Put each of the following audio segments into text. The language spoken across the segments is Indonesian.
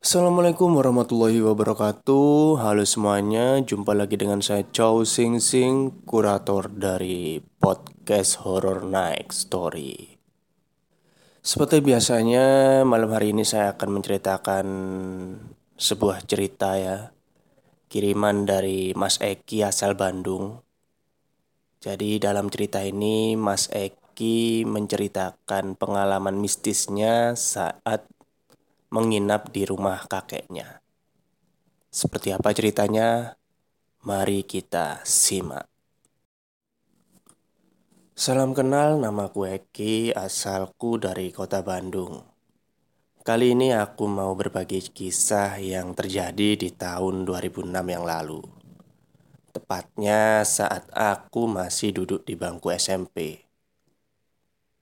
Assalamualaikum warahmatullahi wabarakatuh. Halo semuanya, jumpa lagi dengan saya Chow Sing Sing Kurator dari podcast Horror Night Story. Seperti biasanya, malam hari ini saya akan menceritakan sebuah cerita ya Kiriman dari Mas Eki asal Bandung. Jadi dalam cerita ini Mas Eki menceritakan pengalaman mistisnya saat menginap di rumah kakeknya. Seperti apa ceritanya? Mari kita simak. Salam kenal, nama ku Eki, asalku dari kota Bandung. Kali ini aku mau berbagi kisah yang terjadi di tahun 2006 yang lalu. Tepatnya saat aku masih duduk di bangku SMP.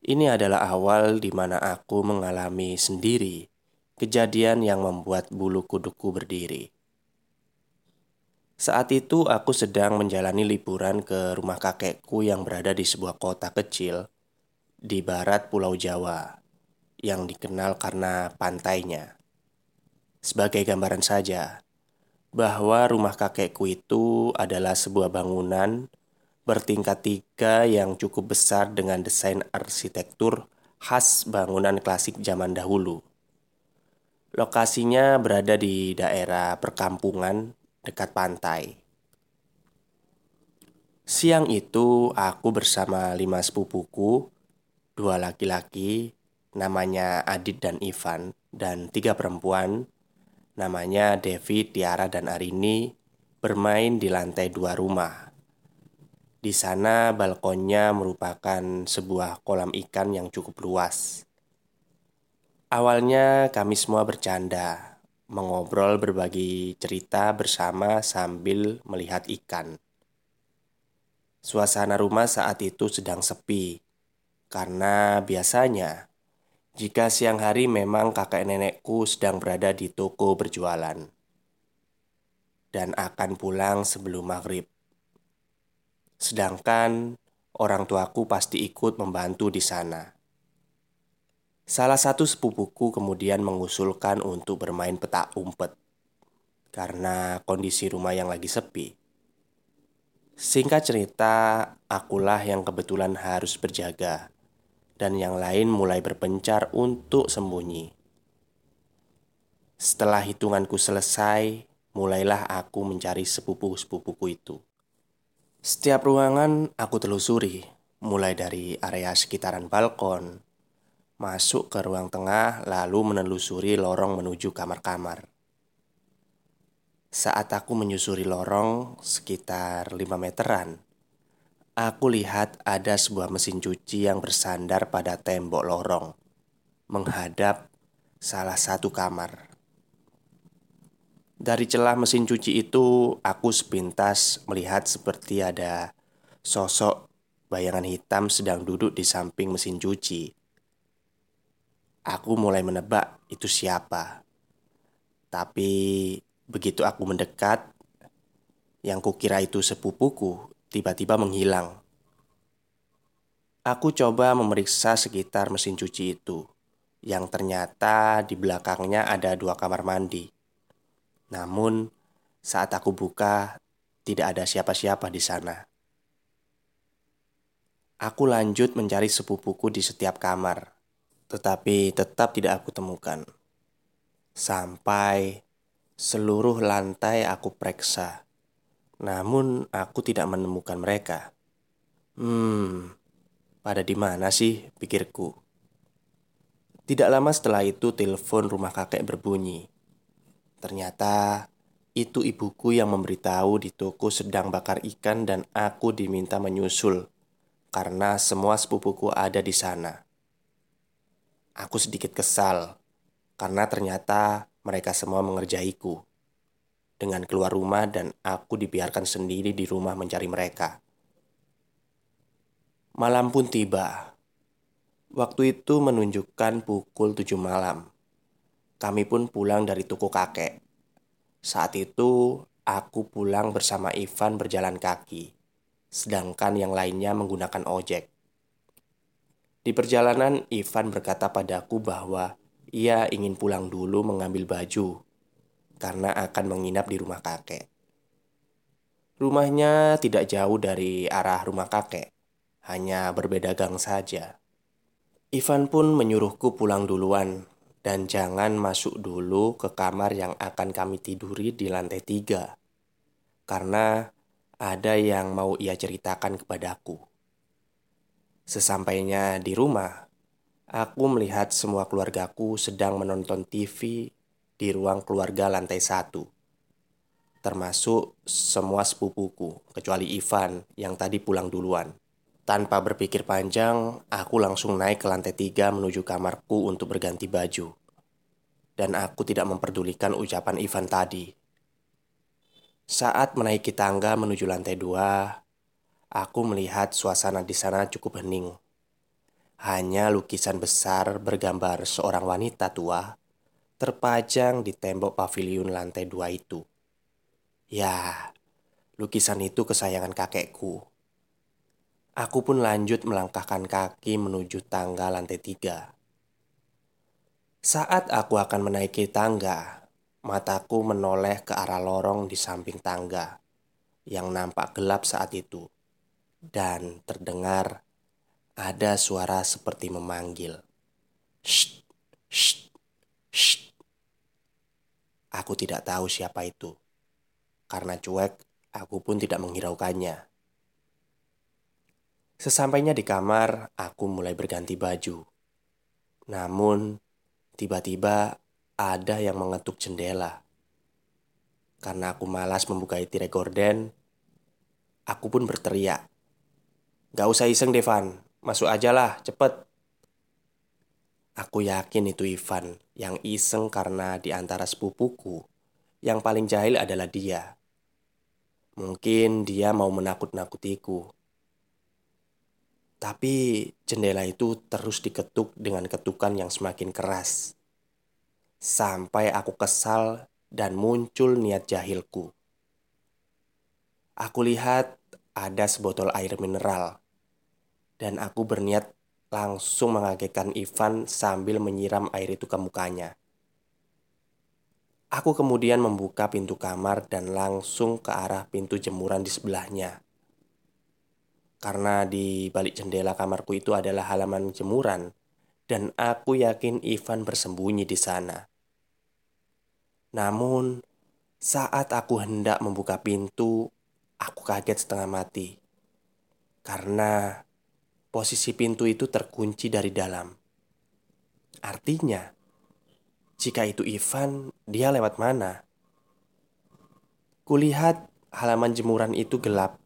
Ini adalah awal di mana aku mengalami sendiri kejadian yang membuat bulu kuduku berdiri. Saat itu aku sedang menjalani liburan ke rumah kakekku yang berada di sebuah kota kecil di barat Pulau Jawa yang dikenal karena pantainya. Sebagai gambaran saja, bahwa rumah kakekku itu adalah sebuah bangunan bertingkat tiga yang cukup besar dengan desain arsitektur khas bangunan klasik zaman dahulu. Lokasinya berada di daerah perkampungan dekat pantai. Siang itu aku bersama lima sepupuku, dua laki-laki, namanya Adit dan Ivan, dan tiga perempuan, namanya Devi, Tiara, dan Arini, bermain di lantai dua rumah. Di sana balkonnya merupakan sebuah kolam ikan yang cukup luas. Awalnya kami semua bercanda, mengobrol berbagi cerita bersama sambil melihat ikan. Suasana rumah saat itu sedang sepi, karena biasanya jika siang hari memang kakek nenekku sedang berada di toko berjualan dan akan pulang sebelum maghrib. Sedangkan orang tuaku pasti ikut membantu di sana. Salah satu sepupuku kemudian mengusulkan untuk bermain petak umpet karena kondisi rumah yang lagi sepi. Singkat cerita, akulah yang kebetulan harus berjaga, dan yang lain mulai berpencar untuk sembunyi. Setelah hitunganku selesai, mulailah aku mencari sepupu-sepupuku itu. Setiap ruangan aku telusuri, mulai dari area sekitaran balkon, masuk ke ruang tengah, lalu menelusuri lorong menuju kamar-kamar. Saat aku menyusuri lorong sekitar 5 meteran, aku lihat ada sebuah mesin cuci yang bersandar pada tembok lorong, menghadap salah satu kamar. Dari celah mesin cuci itu, aku sepintas melihat seperti ada sosok bayangan hitam sedang duduk di samping mesin cuci. Aku mulai menebak itu siapa. Tapi begitu aku mendekat, yang kukira itu sepupuku tiba-tiba menghilang. Aku coba memeriksa sekitar mesin cuci itu, yang ternyata di belakangnya ada dua kamar mandi. Namun, saat aku buka, tidak ada siapa-siapa di sana. Aku lanjut mencari sepupuku di setiap kamar tetapi tetap tidak aku temukan. Sampai seluruh lantai aku periksa, namun aku tidak menemukan mereka. Hmm, pada di mana sih pikirku? Tidak lama setelah itu telepon rumah kakek berbunyi. Ternyata itu ibuku yang memberitahu di toko sedang bakar ikan dan aku diminta menyusul karena semua sepupuku ada di sana. Aku sedikit kesal karena ternyata mereka semua mengerjaiku dengan keluar rumah dan aku dibiarkan sendiri di rumah mencari mereka. Malam pun tiba. Waktu itu menunjukkan pukul tujuh malam. Kami pun pulang dari toko kakek. Saat itu aku pulang bersama Ivan berjalan kaki, sedangkan yang lainnya menggunakan ojek. Di perjalanan, Ivan berkata padaku bahwa ia ingin pulang dulu mengambil baju karena akan menginap di rumah kakek. Rumahnya tidak jauh dari arah rumah kakek, hanya berbeda gang saja. Ivan pun menyuruhku pulang duluan dan jangan masuk dulu ke kamar yang akan kami tiduri di lantai tiga. Karena ada yang mau ia ceritakan kepadaku. Sesampainya di rumah, aku melihat semua keluargaku sedang menonton TV di ruang keluarga lantai satu. Termasuk semua sepupuku, kecuali Ivan yang tadi pulang duluan. Tanpa berpikir panjang, aku langsung naik ke lantai tiga menuju kamarku untuk berganti baju. Dan aku tidak memperdulikan ucapan Ivan tadi. Saat menaiki tangga menuju lantai dua, aku melihat suasana di sana cukup hening. Hanya lukisan besar bergambar seorang wanita tua terpajang di tembok pavilion lantai dua itu. Ya, lukisan itu kesayangan kakekku. Aku pun lanjut melangkahkan kaki menuju tangga lantai tiga. Saat aku akan menaiki tangga, mataku menoleh ke arah lorong di samping tangga yang nampak gelap saat itu, dan terdengar ada suara seperti memanggil. Shh, shh, shh. Aku tidak tahu siapa itu. Karena cuek, aku pun tidak menghiraukannya. Sesampainya di kamar, aku mulai berganti baju. Namun, tiba-tiba ada yang mengetuk jendela. Karena aku malas membuka tirai gorden, aku pun berteriak. Gak usah iseng, Devan. Masuk aja lah, cepet. Aku yakin itu Ivan yang iseng karena di antara sepupuku, yang paling jahil adalah dia. Mungkin dia mau menakut-nakutiku. Tapi jendela itu terus diketuk dengan ketukan yang semakin keras. Sampai aku kesal dan muncul niat jahilku. Aku lihat ada sebotol air mineral. Dan aku berniat langsung mengagetkan Ivan sambil menyiram air itu ke mukanya. Aku kemudian membuka pintu kamar dan langsung ke arah pintu jemuran di sebelahnya. Karena di balik jendela kamarku itu adalah halaman jemuran, dan aku yakin Ivan bersembunyi di sana. Namun, saat aku hendak membuka pintu, aku kaget setengah mati karena posisi pintu itu terkunci dari dalam. Artinya, jika itu Ivan, dia lewat mana? Kulihat halaman jemuran itu gelap,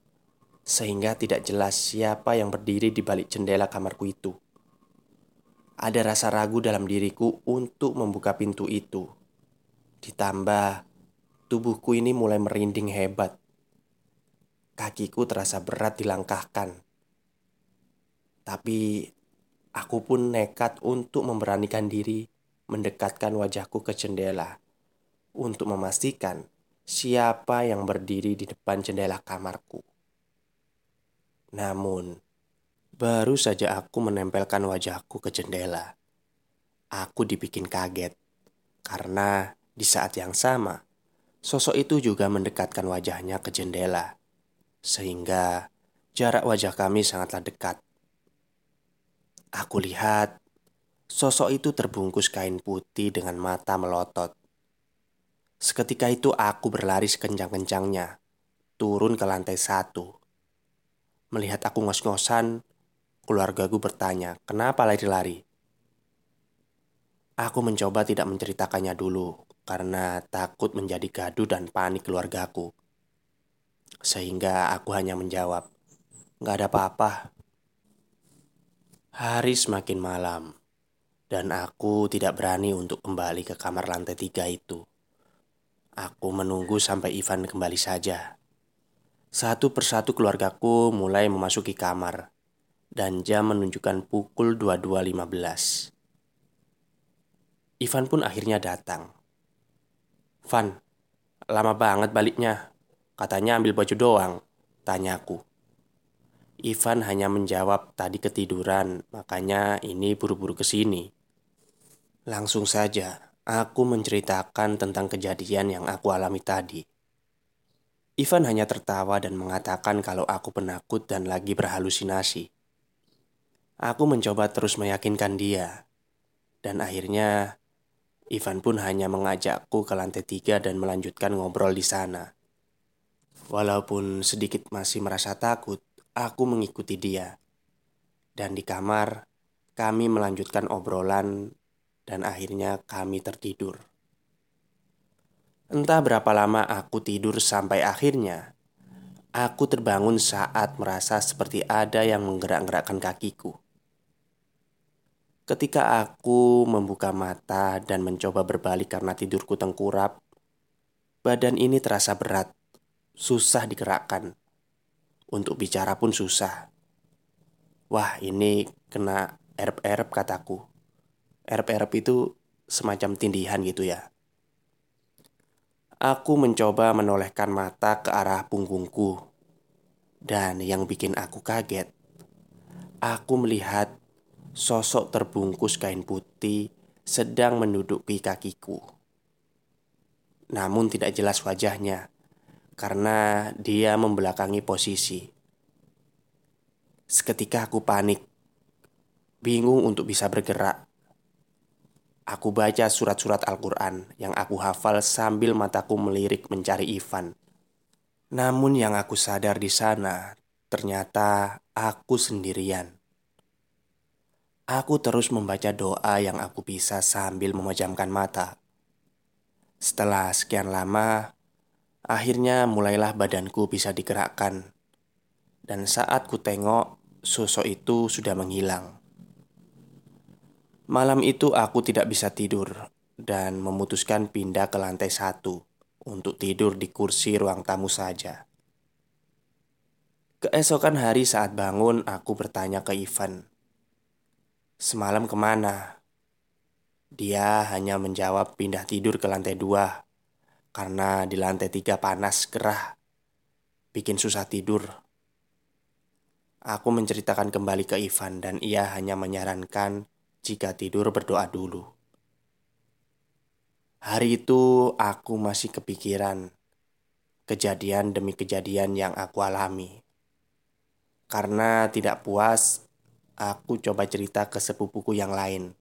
sehingga tidak jelas siapa yang berdiri di balik jendela kamarku itu. Ada rasa ragu dalam diriku untuk membuka pintu itu. Ditambah, tubuhku ini mulai merinding hebat. Kakiku terasa berat dilangkahkan tapi aku pun nekat untuk memberanikan diri mendekatkan wajahku ke jendela untuk memastikan siapa yang berdiri di depan jendela kamarku. Namun, baru saja aku menempelkan wajahku ke jendela, aku dibikin kaget karena di saat yang sama sosok itu juga mendekatkan wajahnya ke jendela, sehingga jarak wajah kami sangatlah dekat. Aku lihat sosok itu terbungkus kain putih dengan mata melotot. Seketika itu aku berlari sekencang-kencangnya, turun ke lantai satu. Melihat aku ngos-ngosan, keluargaku bertanya, kenapa lari-lari? Aku mencoba tidak menceritakannya dulu, karena takut menjadi gaduh dan panik keluargaku. Sehingga aku hanya menjawab, Gak ada apa-apa, Hari semakin malam, dan aku tidak berani untuk kembali ke kamar lantai tiga itu. Aku menunggu sampai Ivan kembali saja. Satu persatu keluargaku mulai memasuki kamar, dan jam menunjukkan pukul 22.15. Ivan pun akhirnya datang. Van, lama banget baliknya. Katanya ambil baju doang, tanyaku. Ivan hanya menjawab tadi ketiduran, makanya ini buru-buru ke sini. Langsung saja, Aku menceritakan tentang kejadian yang aku alami tadi. Ivan hanya tertawa dan mengatakan kalau aku penakut dan lagi berhalusinasi. Aku mencoba terus meyakinkan dia, dan akhirnya Ivan pun hanya mengajakku ke lantai tiga dan melanjutkan ngobrol di sana. Walaupun sedikit masih merasa takut, aku mengikuti dia. Dan di kamar, kami melanjutkan obrolan dan akhirnya kami tertidur. Entah berapa lama aku tidur sampai akhirnya aku terbangun saat merasa seperti ada yang menggerak-gerakkan kakiku. Ketika aku membuka mata dan mencoba berbalik karena tidurku tengkurap, badan ini terasa berat, susah digerakkan. Untuk bicara pun susah. Wah, ini kena erp-erp kataku. RP-RP itu semacam tindihan gitu ya. Aku mencoba menolehkan mata ke arah punggungku. Dan yang bikin aku kaget, aku melihat sosok terbungkus kain putih sedang menduduki kakiku. Namun tidak jelas wajahnya karena dia membelakangi posisi. Seketika aku panik, bingung untuk bisa bergerak. Aku baca surat-surat Al-Quran yang aku hafal sambil mataku melirik mencari Ivan. Namun yang aku sadar di sana, ternyata aku sendirian. Aku terus membaca doa yang aku bisa sambil memejamkan mata. Setelah sekian lama, akhirnya mulailah badanku bisa digerakkan. Dan saat ku tengok, sosok itu sudah menghilang. Malam itu aku tidak bisa tidur dan memutuskan pindah ke lantai satu untuk tidur di kursi ruang tamu saja. Keesokan hari saat bangun, aku bertanya ke Ivan, "Semalam ke mana?" Dia hanya menjawab pindah tidur ke lantai dua karena di lantai tiga panas gerah, bikin susah tidur. Aku menceritakan kembali ke Ivan dan ia hanya menyarankan jika tidur berdoa dulu. Hari itu aku masih kepikiran kejadian demi kejadian yang aku alami. Karena tidak puas, aku coba cerita ke sepupuku yang lain.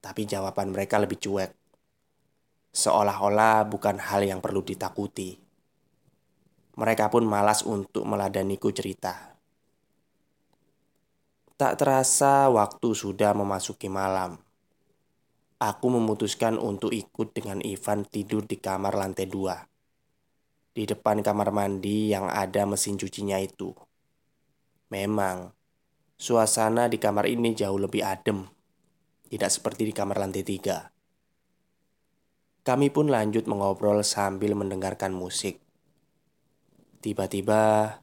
Tapi jawaban mereka lebih cuek. Seolah-olah bukan hal yang perlu ditakuti. Mereka pun malas untuk meladaniku cerita. Tak terasa waktu sudah memasuki malam. Aku memutuskan untuk ikut dengan Ivan tidur di kamar lantai dua. Di depan kamar mandi yang ada mesin cucinya itu. Memang, suasana di kamar ini jauh lebih adem. Tidak seperti di kamar lantai tiga. Kami pun lanjut mengobrol sambil mendengarkan musik. Tiba-tiba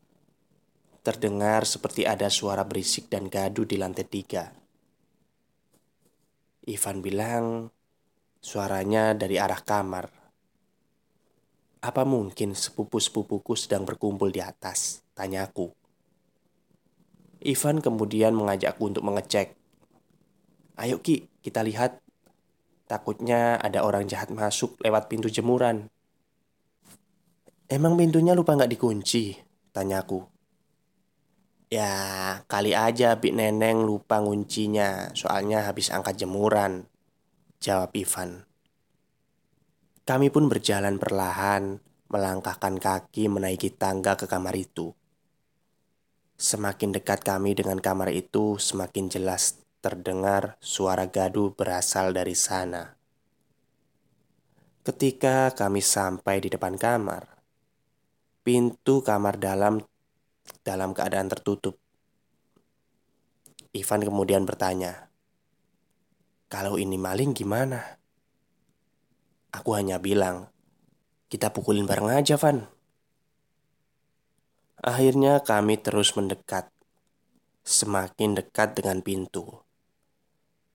terdengar seperti ada suara berisik dan gaduh di lantai tiga. Ivan bilang suaranya dari arah kamar. Apa mungkin sepupu-sepupuku sedang berkumpul di atas? Tanyaku. Ivan kemudian mengajakku untuk mengecek. Ayo Ki, kita lihat. Takutnya ada orang jahat masuk lewat pintu jemuran. Emang pintunya lupa nggak dikunci? Tanyaku. Ya, kali aja Bik Neneng lupa nguncinya, soalnya habis angkat jemuran. Jawab Ivan. Kami pun berjalan perlahan, melangkahkan kaki menaiki tangga ke kamar itu. Semakin dekat kami dengan kamar itu, semakin jelas terdengar suara gaduh berasal dari sana. Ketika kami sampai di depan kamar, pintu kamar dalam dalam keadaan tertutup. Ivan kemudian bertanya, "Kalau ini maling gimana?" Aku hanya bilang, "Kita pukulin bareng aja, Van." Akhirnya kami terus mendekat, semakin dekat dengan pintu.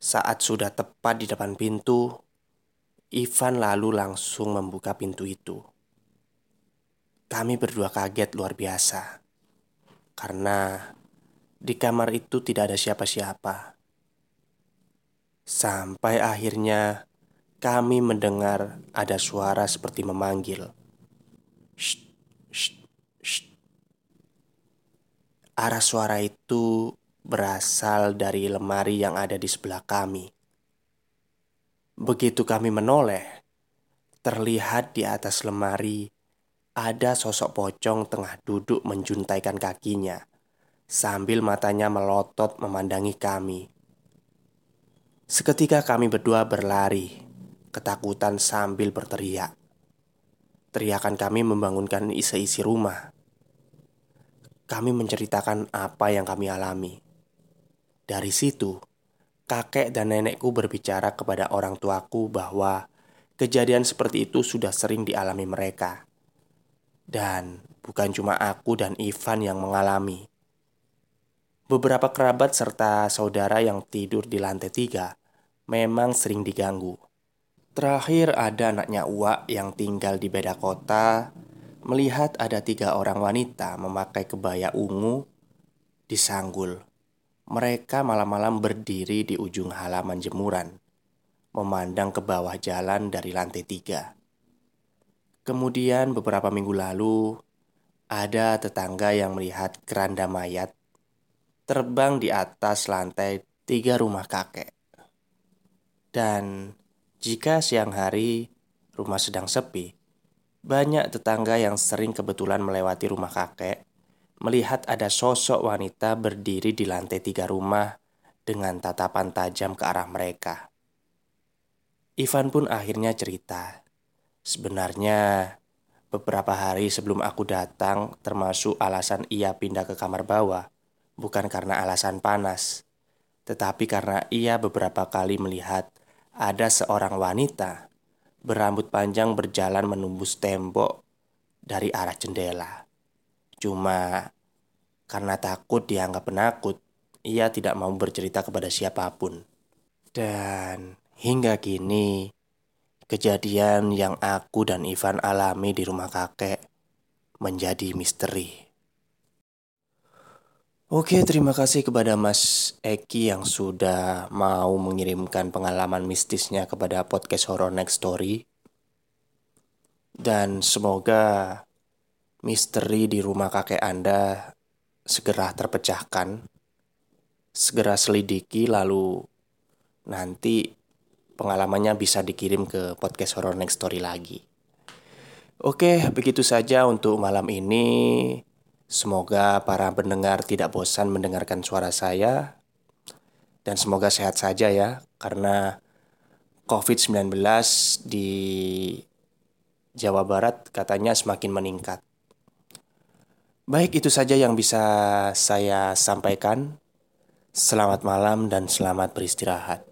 Saat sudah tepat di depan pintu, Ivan lalu langsung membuka pintu itu. Kami berdua kaget luar biasa karena di kamar itu tidak ada siapa-siapa. Sampai akhirnya kami mendengar ada suara seperti memanggil. Shh, shh, shh. Arah suara itu berasal dari lemari yang ada di sebelah kami. Begitu kami menoleh, terlihat di atas lemari ada sosok pocong tengah duduk menjuntaikan kakinya, sambil matanya melotot memandangi kami. Seketika kami berdua berlari, ketakutan sambil berteriak. Teriakan kami membangunkan isi-isi rumah. Kami menceritakan apa yang kami alami. Dari situ, kakek dan nenekku berbicara kepada orang tuaku bahwa kejadian seperti itu sudah sering dialami mereka dan bukan cuma aku dan Ivan yang mengalami. Beberapa kerabat serta saudara yang tidur di lantai tiga memang sering diganggu. Terakhir ada anaknya Uwa yang tinggal di beda kota melihat ada tiga orang wanita memakai kebaya ungu di sanggul. Mereka malam-malam berdiri di ujung halaman jemuran, memandang ke bawah jalan dari lantai tiga. Kemudian beberapa minggu lalu ada tetangga yang melihat keranda mayat terbang di atas lantai tiga rumah kakek. Dan jika siang hari rumah sedang sepi, banyak tetangga yang sering kebetulan melewati rumah kakek melihat ada sosok wanita berdiri di lantai tiga rumah dengan tatapan tajam ke arah mereka. Ivan pun akhirnya cerita Sebenarnya beberapa hari sebelum aku datang termasuk alasan ia pindah ke kamar bawah bukan karena alasan panas, tetapi karena ia beberapa kali melihat ada seorang wanita berambut panjang berjalan menembus tembok dari arah jendela. Cuma karena takut dianggap penakut, ia tidak mau bercerita kepada siapa pun. Dan hingga kini Kejadian yang aku dan Ivan alami di rumah kakek menjadi misteri. Oke, terima kasih kepada Mas Eki yang sudah mau mengirimkan pengalaman mistisnya kepada podcast Horror Next Story. Dan semoga misteri di rumah kakek Anda segera terpecahkan, segera selidiki lalu nanti pengalamannya bisa dikirim ke podcast Horror Next Story lagi. Oke, begitu saja untuk malam ini. Semoga para pendengar tidak bosan mendengarkan suara saya dan semoga sehat saja ya karena COVID-19 di Jawa Barat katanya semakin meningkat. Baik, itu saja yang bisa saya sampaikan. Selamat malam dan selamat beristirahat.